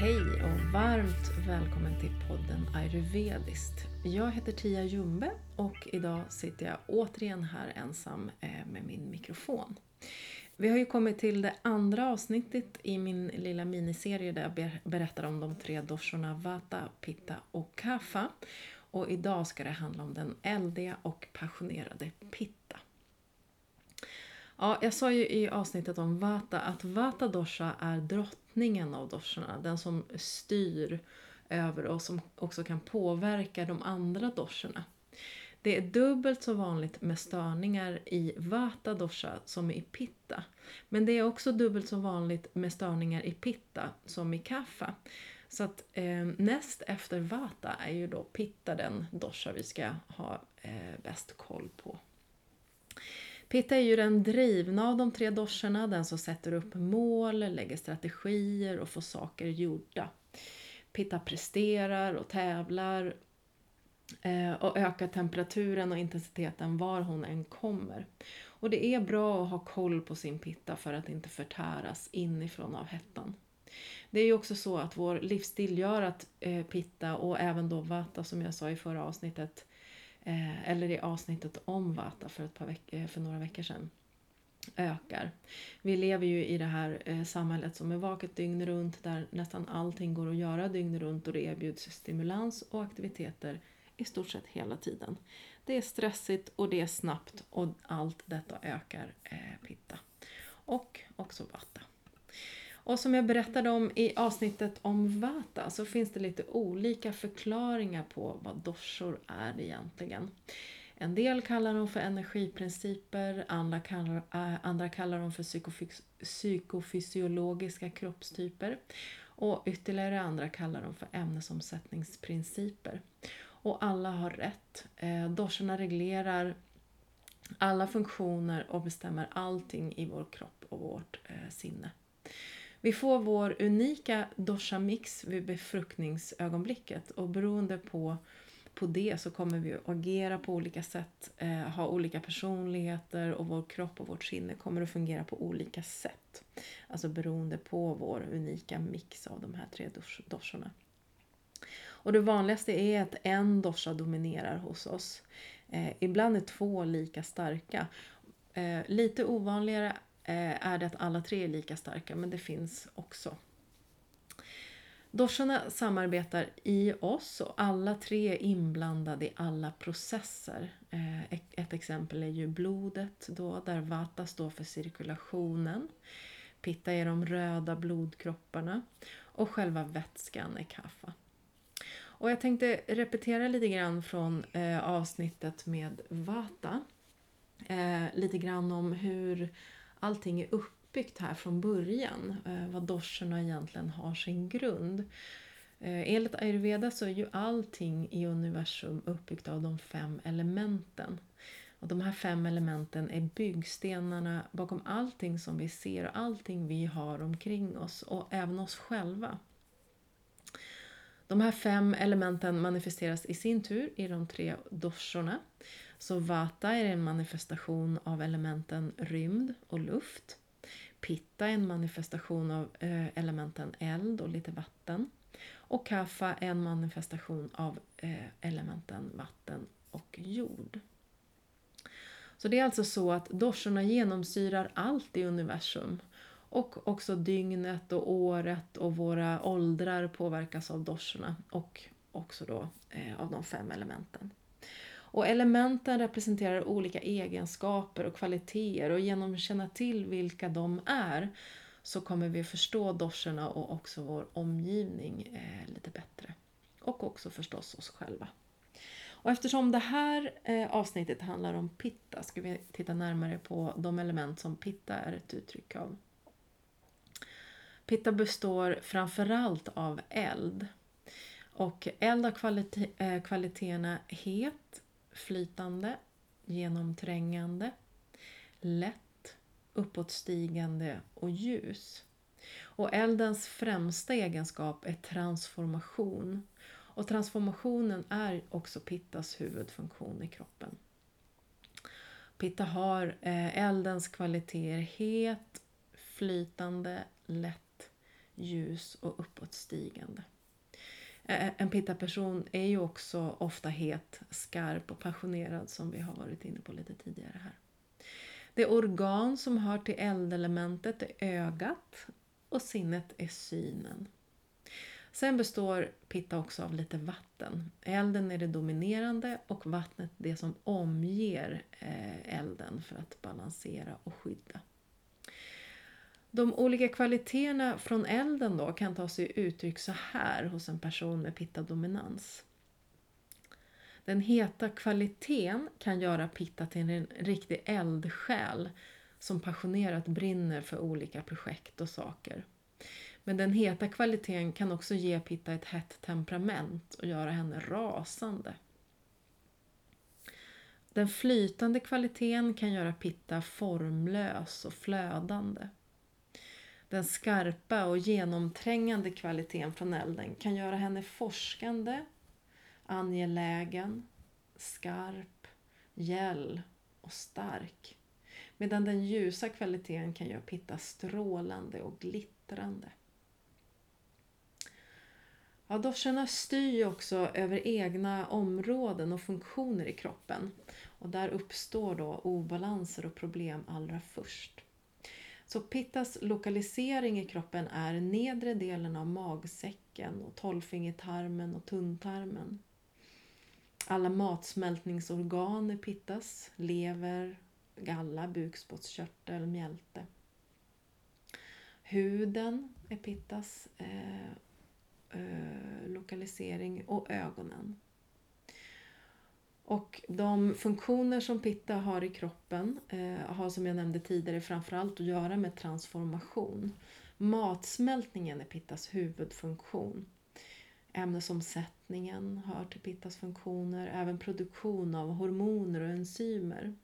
Hej och varmt välkommen till podden Ayurvediskt. Jag heter Tia Jumbe och idag sitter jag återigen här ensam eh, med min mikrofon. Vi har ju kommit till det andra avsnittet i min lilla miniserie där jag berättar om de tre doshorna Vata, Pitta och Kapha. Och idag ska det handla om den eldiga och passionerade Pitta. Ja, jag sa ju i avsnittet om Vata att Vata dosha är drottningen av doshorna. Den som styr över och som också kan påverka de andra doshorna. Det är dubbelt så vanligt med störningar i Vata dosha som i Pitta. Men det är också dubbelt så vanligt med störningar i Pitta som i Kaffa. Så att eh, näst efter Vata är ju då Pitta den dosha vi ska ha eh, bäst koll på. Pitta är ju den drivna av de tre doscherna, den som sätter upp mål, lägger strategier och får saker gjorda. Pitta presterar och tävlar eh, och ökar temperaturen och intensiteten var hon än kommer. Och det är bra att ha koll på sin pitta för att inte förtäras inifrån av hettan. Det är ju också så att vår livsstil gör att eh, pitta och även då vata som jag sa i förra avsnittet eh, eller i avsnittet om vata för, ett par veck- eh, för några veckor sedan ökar. Vi lever ju i det här eh, samhället som är vaket dygnet runt där nästan allting går att göra dygnet runt och det erbjuds stimulans och aktiviteter i stort sett hela tiden. Det är stressigt och det är snabbt och allt detta ökar eh, pitta. Och också vata. Och som jag berättade om i avsnittet om Vata så finns det lite olika förklaringar på vad doshor är egentligen. En del kallar dem för energiprinciper, andra kallar, äh, andra kallar dem för psykofys psykofysiologiska kroppstyper och ytterligare andra kallar dem för ämnesomsättningsprinciper. Och alla har rätt. Eh, doshorna reglerar alla funktioner och bestämmer allting i vår kropp och vårt eh, sinne. Vi får vår unika dosha-mix vid befruktningsögonblicket och beroende på, på det så kommer vi att agera på olika sätt, eh, ha olika personligheter och vår kropp och vårt sinne kommer att fungera på olika sätt. Alltså beroende på vår unika mix av de här tre doshorna. Och det vanligaste är att en dosha dominerar hos oss. Eh, ibland är två lika starka. Eh, lite ovanligare Eh, är det att alla tre är lika starka, men det finns också. Doshorna samarbetar i oss och alla tre är inblandade i alla processer. Eh, ett exempel är ju blodet då, där Vata står för cirkulationen. Pitta är de röda blodkropparna och själva vätskan är kaffa. Och jag tänkte repetera lite grann från eh, avsnittet med Vata. Eh, lite grann om hur allting är uppbyggt här från början. Eh, vad doshorna egentligen har sin grund. Eh, enligt ayurveda så är ju allting i universum uppbyggt av de fem elementen. Och de här fem elementen är byggstenarna bakom allting som vi ser och allting vi har omkring oss och även oss själva. De här fem elementen manifesteras i sin tur i de tre doshorna. Så Vata är en manifestation av elementen rymd och luft. Pitta är en manifestation av eh, elementen eld och lite vatten. Och Kaffa är en manifestation av eh, elementen vatten och jord. Så det är alltså så att doshorna genomsyrar allt i universum. Och också dygnet och året och våra åldrar påverkas av doshorna och också då eh, av de fem elementen. Och elementen representerar olika egenskaper och kvaliteter och genom att känna till vilka de är så kommer vi förstå doscherna och också vår omgivning eh, lite bättre. Och också förstås oss själva. Och eftersom det här eh, avsnittet handlar om pitta ska vi titta närmare på de element som pitta är ett uttryck av. Pitta består framförallt av eld. Och eld har kvalite eh, kvaliteterna het, flytande, genomträngande, lätt, uppåtstigande och ljus. Och eldens främsta egenskap är transformation. Och transformationen är också Pittas huvudfunktion i kroppen. Pitta har eh, eldens kvaliteter het, flytande, lätt, ljus och uppåtstigande. Eh, eh, en pitta-person är ju också ofta het, skarp och passionerad som vi har varit inne på lite tidigare här. Det organ som hör till eldelementet är ögat och sinnet är synen. Sen består pitta också av lite vatten. Elden är det dominerande och vattnet det som omger eh, elden för att balansera och skydda. De olika kvaliteterna från elden då kan ta sig uttryck så här hos en person med pitta-dominans. Den heta kvaliteten kan göra Pitta till en riktig eldsjäl som passionerat brinner för olika projekt och saker. Men den heta kvaliteten kan också ge Pitta ett hett temperament och göra henne rasande. Den flytande kvaliteten kan göra Pitta formlös och flödande. Den skarpa och genomträngande kvaliteten från elden kan göra henne forskande, angelägen, skarp, gäll och stark. Medan den ljusa kvaliteten kan göra Pitta strålande och glittrande. Ja, doscherna styr också över egna områden och funktioner i kroppen. Och där uppstår då obalanser och problem allra först. Så Pittas lokalisering i kroppen är nedre delen av magsäcken och tolvfingertarmen och tunntarmen. Alla matsmältningsorgan är Pittas, lever, galla, bukspottkörtel, mjälte. Huden är Pittas eh, eh, lokalisering och ögonen. Och de funktioner som Pitta har i kroppen eh, har som jag nämnde tidigare framförallt att göra med transformation. Matsmältningen är Pittas huvudfunktion. Ämnesomsättningen hör till Pittas funktioner, även produktion av hormoner och enzymer.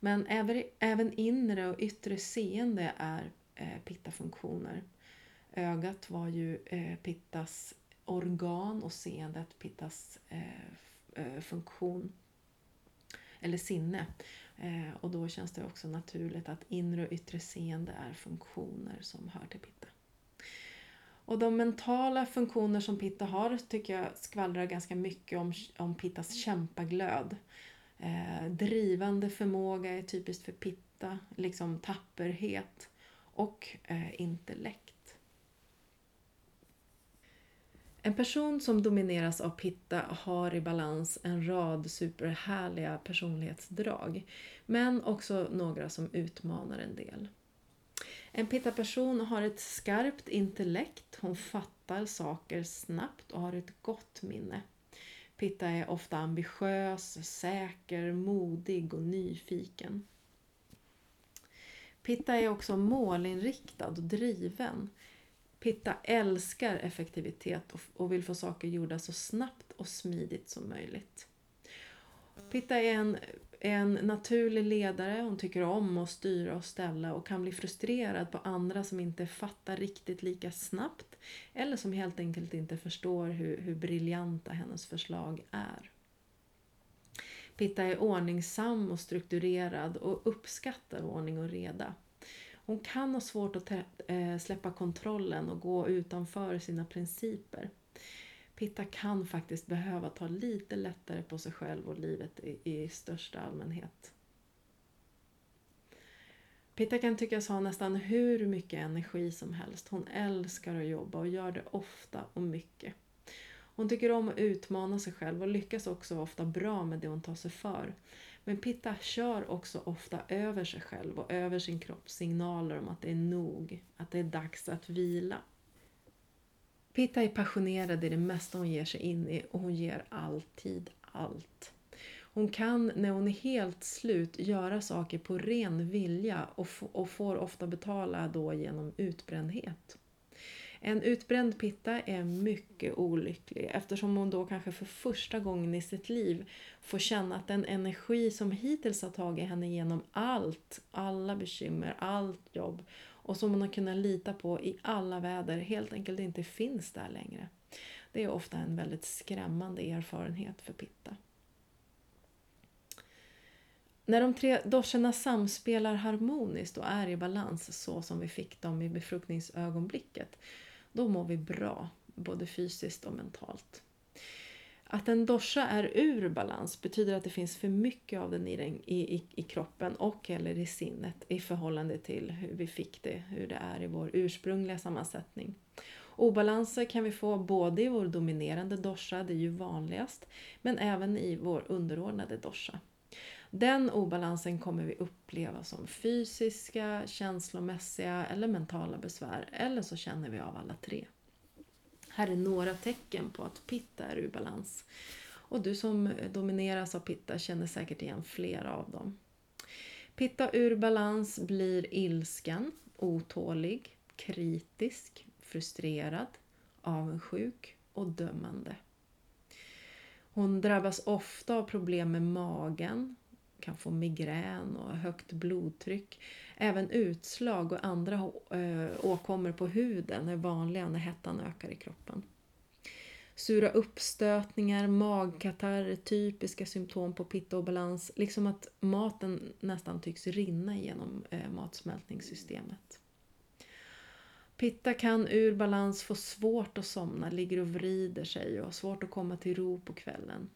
Men även, även inre och yttre seende är eh, pittafunktioner. Ögat var ju eh, Pittas organ och seendet Pittas eh, Eh, funktion eller sinne. Eh, och då känns det också naturligt att inre och yttre seende är funktioner som hör till Pitta. Och de mentala funktioner som Pitta har tycker jag skvallrar ganska mycket om, om Pittas kämpaglöd. Eh, drivande förmåga är typiskt för Pitta, liksom tapperhet och eh, intellekt. En person som domineras av pitta har i balans en rad superhärliga personlighetsdrag. Men också några som utmanar en del. En pitta-person har ett skarpt intellekt, hon fattar saker snabbt och har ett gott minne. Pitta är ofta ambitiös, säker, modig och nyfiken. Pitta är också målinriktad och driven. Pitta älskar effektivitet och vill få saker gjorda så snabbt och smidigt som möjligt. Pitta är en, en naturlig ledare, hon tycker om att styra och ställa och kan bli frustrerad på andra som inte fattar riktigt lika snabbt eller som helt enkelt inte förstår hur, hur briljanta hennes förslag är. Pitta är ordningsam och strukturerad och uppskattar ordning och reda. Hon kan ha svårt att eh, släppa kontrollen och gå utanför sina principer. Pitta kan faktiskt behöva ta lite lättare på sig själv och livet i, i största allmänhet. Pitta kan tyckas ha nästan hur mycket energi som helst. Hon älskar att jobba och gör det ofta och mycket. Hon tycker om att utmana sig själv och lyckas också ofta bra med det hon tar sig för. Men Pitta kör också ofta över sig själv och över sin kropps signaler om att det är nog, att det är dags att vila. Pitta är passionerad i det mesta hon ger sig in i och hon ger alltid allt. Hon kan när hon är helt slut göra saker på ren vilja och, och får ofta betala då genom utbrändhet. En utbränd pitta är mycket olycklig eftersom hon då kanske för första gången i sitt liv får känna att den energi som hittills har tagit henne genom allt, alla bekymmer, allt jobb och som hon har kunnat lita på i alla väder helt enkelt inte finns där längre. Det är ofta en väldigt skrämmande erfarenhet för Pitta. När de tre doscherna samspelar harmoniskt och är i balans så som vi fick dem i befruktningsögonblicket, då mår vi bra, både fysiskt och mentalt. Att en dosha är ur balans betyder att det finns för mycket av den i, den, i, i, i kroppen och eller i sinnet i förhållande till hur vi fick det, hur det är i vår ursprungliga sammansättning. Obalanser kan vi få både i vår dominerande dosha, det är ju vanligast, men även i vår underordnade dosha. Den obalansen kommer vi uppleva som fysiska, känslomässiga eller mentala besvär, eller så känner vi av alla tre. Här är några tecken på att pitta är ur balans. Och du som domineras av pitta känner säkert igen flera av dem. Pitta ur balans blir ilsken, otålig, kritisk, frustrerad, avundsjuk och dömande. Hon drabbas ofta av problem med magen, kan få migrän och högt blodtryck. Även utslag och andra eh, åkommor på huden är vanliga när hettan ökar i kroppen. Sura uppstötningar, magkatarr är typiska symptom på pitta-obalans, liksom att maten nästan tycks rinna genom eh, matsmältningssystemet. Pitta kan ur balans få svårt att somna, ligger och vrider sig och har svårt att komma till ro på kvällen.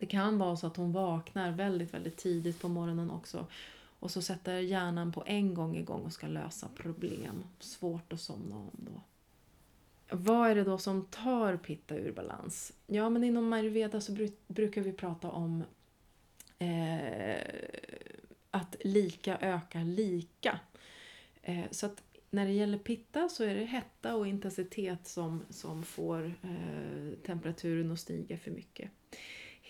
Det kan vara så att hon vaknar väldigt, väldigt tidigt på morgonen också och så sätter hjärnan på en gång igång och ska lösa problem. Svårt att somna om då. Vad är det då som tar pitta ur balans? Ja, men inom ayurveda så brukar vi prata om eh, att lika ökar lika. Eh, så att när det gäller pitta så är det hetta och intensitet som, som får eh, temperaturen att stiga för mycket.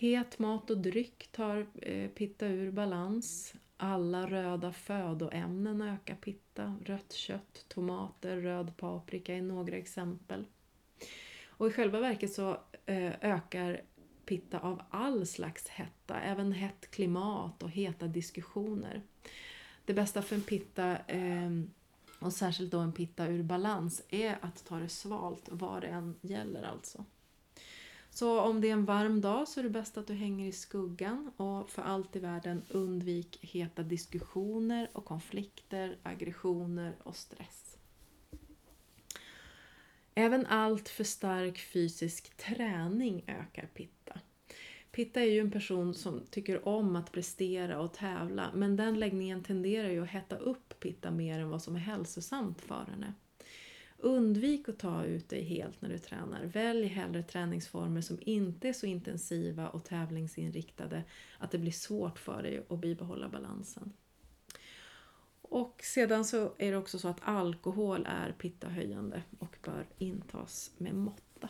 Het mat och dryck tar eh, pitta ur balans. Alla röda födoämnen ökar pitta. Rött kött, tomater, röd paprika är några exempel. Och i själva verket så eh, ökar pitta av all slags hetta, även hett klimat och heta diskussioner. Det bästa för en pitta, eh, och särskilt då en pitta ur balans, är att ta det svalt vad det än gäller alltså. Så om det är en varm dag så är det bäst att du hänger i skuggan och för allt i världen undvik heta diskussioner och konflikter, aggressioner och stress. Även allt för stark fysisk träning ökar pitta. Pitta är ju en person som tycker om att prestera och tävla men den läggningen tenderar ju att hetta upp pitta mer än vad som är hälsosamt för henne. Undvik att ta ut dig helt när du tränar. Välj hellre träningsformer som inte är så intensiva och tävlingsinriktade att det blir svårt för dig att bibehålla balansen. Och sedan så är det också så att alkohol är pittahöjande och bör intas med måtta.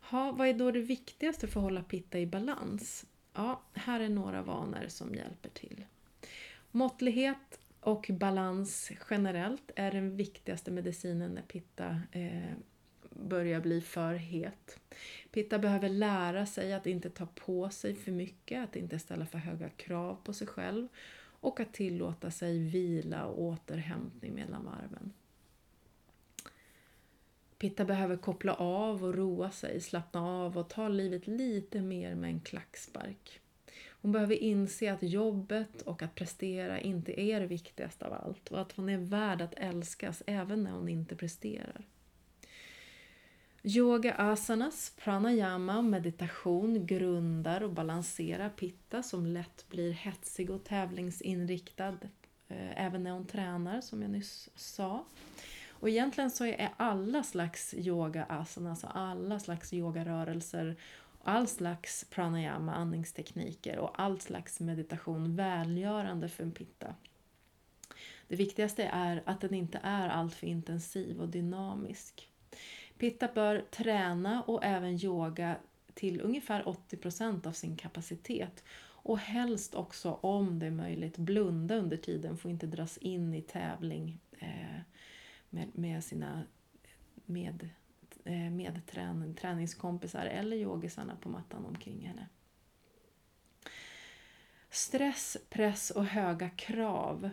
Ha, vad är då det viktigaste för att hålla pitta i balans? Ja, här är några vanor som hjälper till. Måttlighet och balans generellt är den viktigaste medicinen när pitta eh, börjar bli för het. Pitta behöver lära sig att inte ta på sig för mycket, att inte ställa för höga krav på sig själv och att tillåta sig vila och återhämtning mellan varven. Pitta behöver koppla av och roa sig, slappna av och ta livet lite mer med en klackspark. Hon behöver inse att jobbet och att prestera inte är det viktigaste av allt och att hon är värd att älskas även när hon inte presterar. Yoga asanas, pranayama och meditation grundar och balanserar pitta som lätt blir hetsig och tävlingsinriktad eh, även när hon tränar som jag nyss sa. Och egentligen så är alla slags yoga asanas och alla slags yogarörelser all slags pranayama, andningstekniker och all slags meditation välgörande för en pitta. Det viktigaste är att den inte är alltför intensiv och dynamisk. Pitta bör träna och även yoga till ungefär 80% av sin kapacitet och helst också om det är möjligt blunda under tiden, får inte dras in i tävling eh, med, med sina med Eh, med trän träningskompisar eller yogisarna på mattan omkring henne. Stress, press och höga krav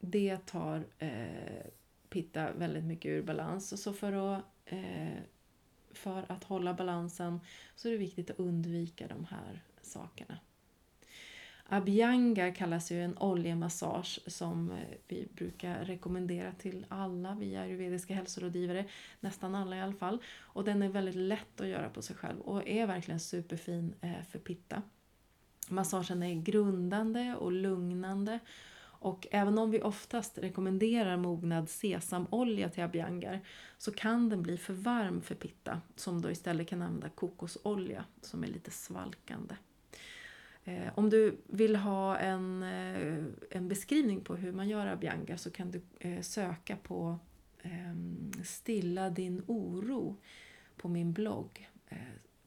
det tar eh, Pitta väldigt mycket ur balans. Så för att, eh, för att hålla balansen så är det viktigt att undvika de här sakerna. Abhyanga kallas ju en oljemassage som eh, vi brukar rekommendera till alla via ayurvediska hälsorådgivare, nästan alla i alla fall. Och den är väldigt lätt att göra på sig själv och är verkligen superfin eh, för pitta. Massagen är grundande och lugnande och även om vi oftast rekommenderar mognad sesamolja till abhyangar så kan den bli för varm för pitta som då istället kan använda kokosolja som är lite svalkande. Eh, om du vill ha en, eh, en beskrivning på hur man gör abhyanga så kan du eh, söka på ehm, Stilla din oro på min blogg. Eh,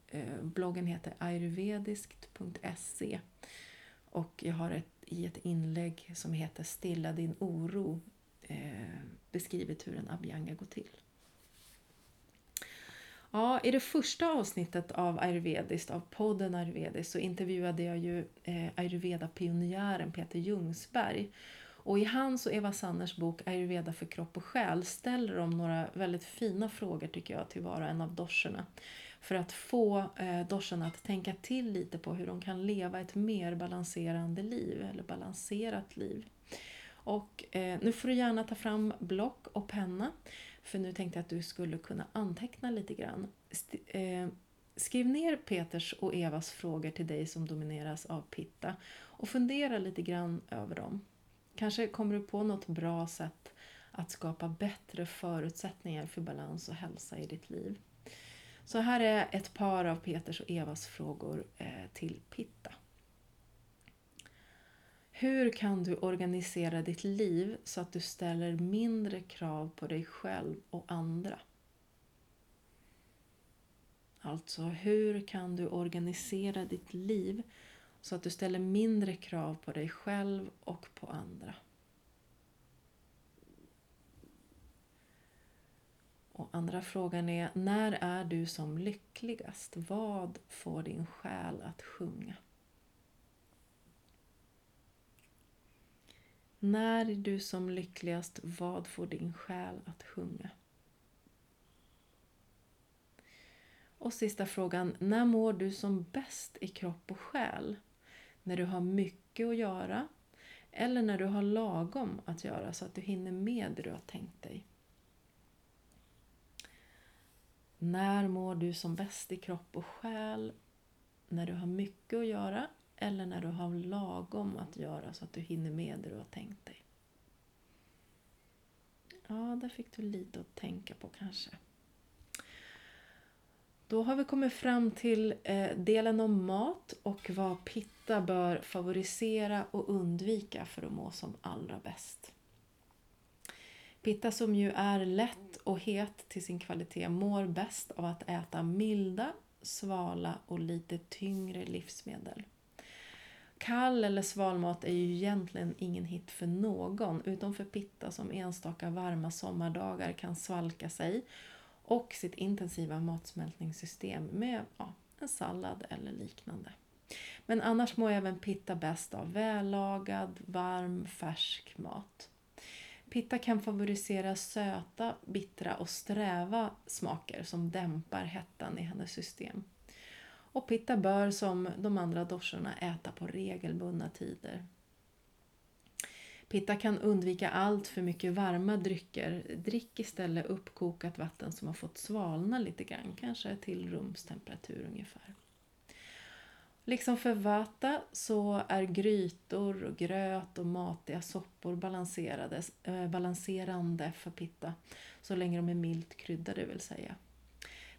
eh, bloggen heter ayurvediskt.se och jag har ett, i ett inlägg som heter Stilla din oro eh, beskrivit hur en abhyanga går till. Ja, I det första avsnittet av Ayurvediskt, av podden Ayurvediskt, så intervjuade jag ju eh, ayurveda-pionjären Peter Ljungsberg. Och i hans och Eva Sanners bok Ayurveda för kropp och själ ställer de några väldigt fina frågor tycker jag till var och en av dorserna. För att få eh, dorserna att tänka till lite på hur de kan leva ett mer balanserande liv, eller balanserat liv. Och eh, nu får du gärna ta fram block och penna för nu tänkte jag att du skulle kunna anteckna lite grann. Eh, skriv ner Peters och Evas frågor till dig som domineras av Pitta och fundera lite grann över dem. Kanske kommer du på något bra sätt att skapa bättre förutsättningar för balans och hälsa i ditt liv. Så här är ett par av Peters och Evas frågor eh, till Pitta. Hur kan du organisera ditt liv så att du ställer mindre krav på dig själv och andra? Alltså, hur kan du organisera ditt liv så att du ställer mindre krav på dig själv och på andra? Och andra frågan är, när är du som lyckligast? Vad får din själ att sjunga? När är du som lyckligast? Vad får din själ att sjunga? Och sista frågan. När mår du som bäst i kropp och själ? När du har mycket att göra? Eller när du har lagom att göra så att du hinner med det du har tänkt dig? När mår du som bäst i kropp och själ? När du har mycket att göra eller när du har lagom att göra så att du hinner med det du har tänkt dig. Ja, där fick du lite att tänka på kanske. Då har vi kommit fram till eh, delen om mat och vad Pitta bör favorisera och undvika för att må som allra bäst. Pitta som ju är lätt och het till sin kvalitet mår bäst av att äta milda, svala och lite tyngre livsmedel. Kall eller svalmat är ju egentligen ingen hit för någon utom för Pitta som enstaka varma sommardagar kan svalka sig och sitt intensiva matsmältningssystem med ja, en sallad eller liknande. Men annars mår även Pitta bäst av vällagad, varm, färsk mat. Pitta kan favorisera söta, bittra och sträva smaker som dämpar hettan i hennes system. Och pitta bör som de andra doscherna äta på regelbundna tider. Pitta kan undvika allt för mycket varma drycker. Drick istället uppkokat vatten som har fått svalna lite grann, kanske till rumstemperatur ungefär. Liksom för vata så är grytor, och gröt och matiga soppor balanserade, eh, balanserande för pitta så länge de är milt kryddade vill säga.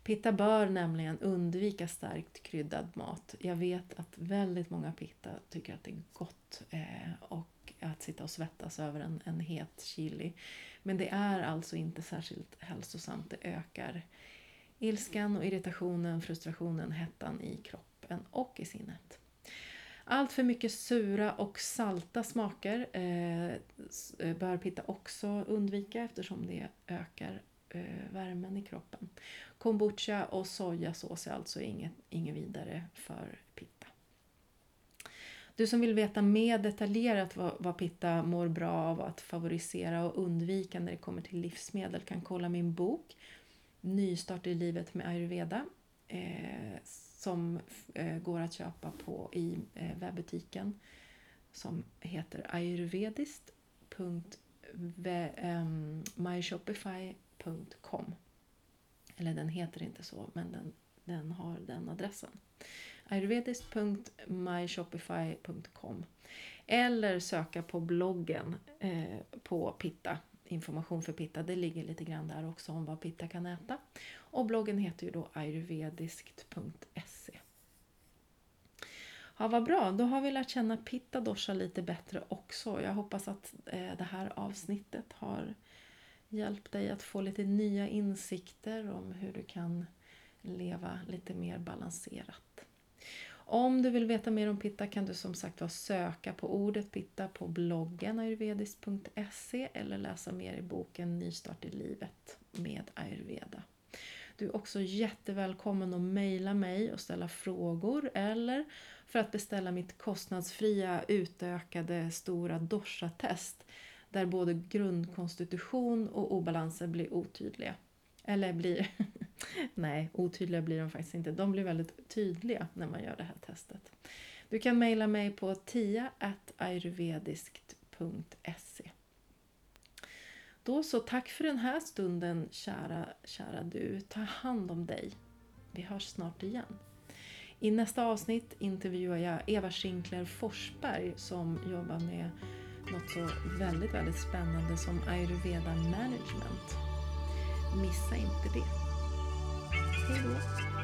Pitta bör nämligen undvika starkt kryddad mat. Jag vet att väldigt många pitta tycker att det är gott eh, och att sitta och svettas över en, en het chili. Men det är alltså inte särskilt hälsosamt. Det ökar ilskan och irritationen, frustrationen, hettan i kroppen och i sinnet. Allt för mycket sura och salta smaker eh, eh bör pitta också undvika eftersom det ökar Eh, värmen i kroppen. Kombucha och sojasås är alltså inget, inget vidare för pitta. Du som vill veta mer detaljerat vad, vad pitta mår bra av att favorisera och undvika när det kommer till livsmedel kan kolla min bok Nystart i livet med ayurveda eh, som eh, går att köpa på i eh, webbutiken som heter ayurvedist.myshopify.com Eller den heter inte så, men den, den har den adressen. ayurvedist.myshopify.com Eller söka på bloggen eh, på Pitta information för Pitta. Det ligger lite grann där också om vad Pitta kan äta. Och bloggen heter ju då ayurvediskt.se. Ja, vad bra, då har vi lärt känna Pitta Dosha lite bättre också. Jag hoppas att eh, det här avsnittet har hjälpt dig att få lite nya insikter om hur du kan leva lite mer balanserat. Om du vill veta mer om pitta kan du som sagt var söka på ordet pitta på bloggen ayurvediskt.se eller läsa mer i boken Nystart i livet med ayurveda. Du är också jättevälkommen att mejla mig och ställa frågor eller för att beställa mitt kostnadsfria utökade stora dosha-test där både grundkonstitution och obalanser blir otydliga. Eller blir... Nej, otydliga blir de faktiskt inte. De blir väldigt tydliga när man gör det här testet. Du kan mejla mig på tia.ayurvediskt.se Då så, tack för den här stunden kära, kära du. Ta hand om dig. Vi hörs snart igen. I nästa avsnitt intervjuar jag Eva Schinkler Forsberg som jobbar med något så väldigt, väldigt spännande som ayurveda management. Missa inte det. Hej då!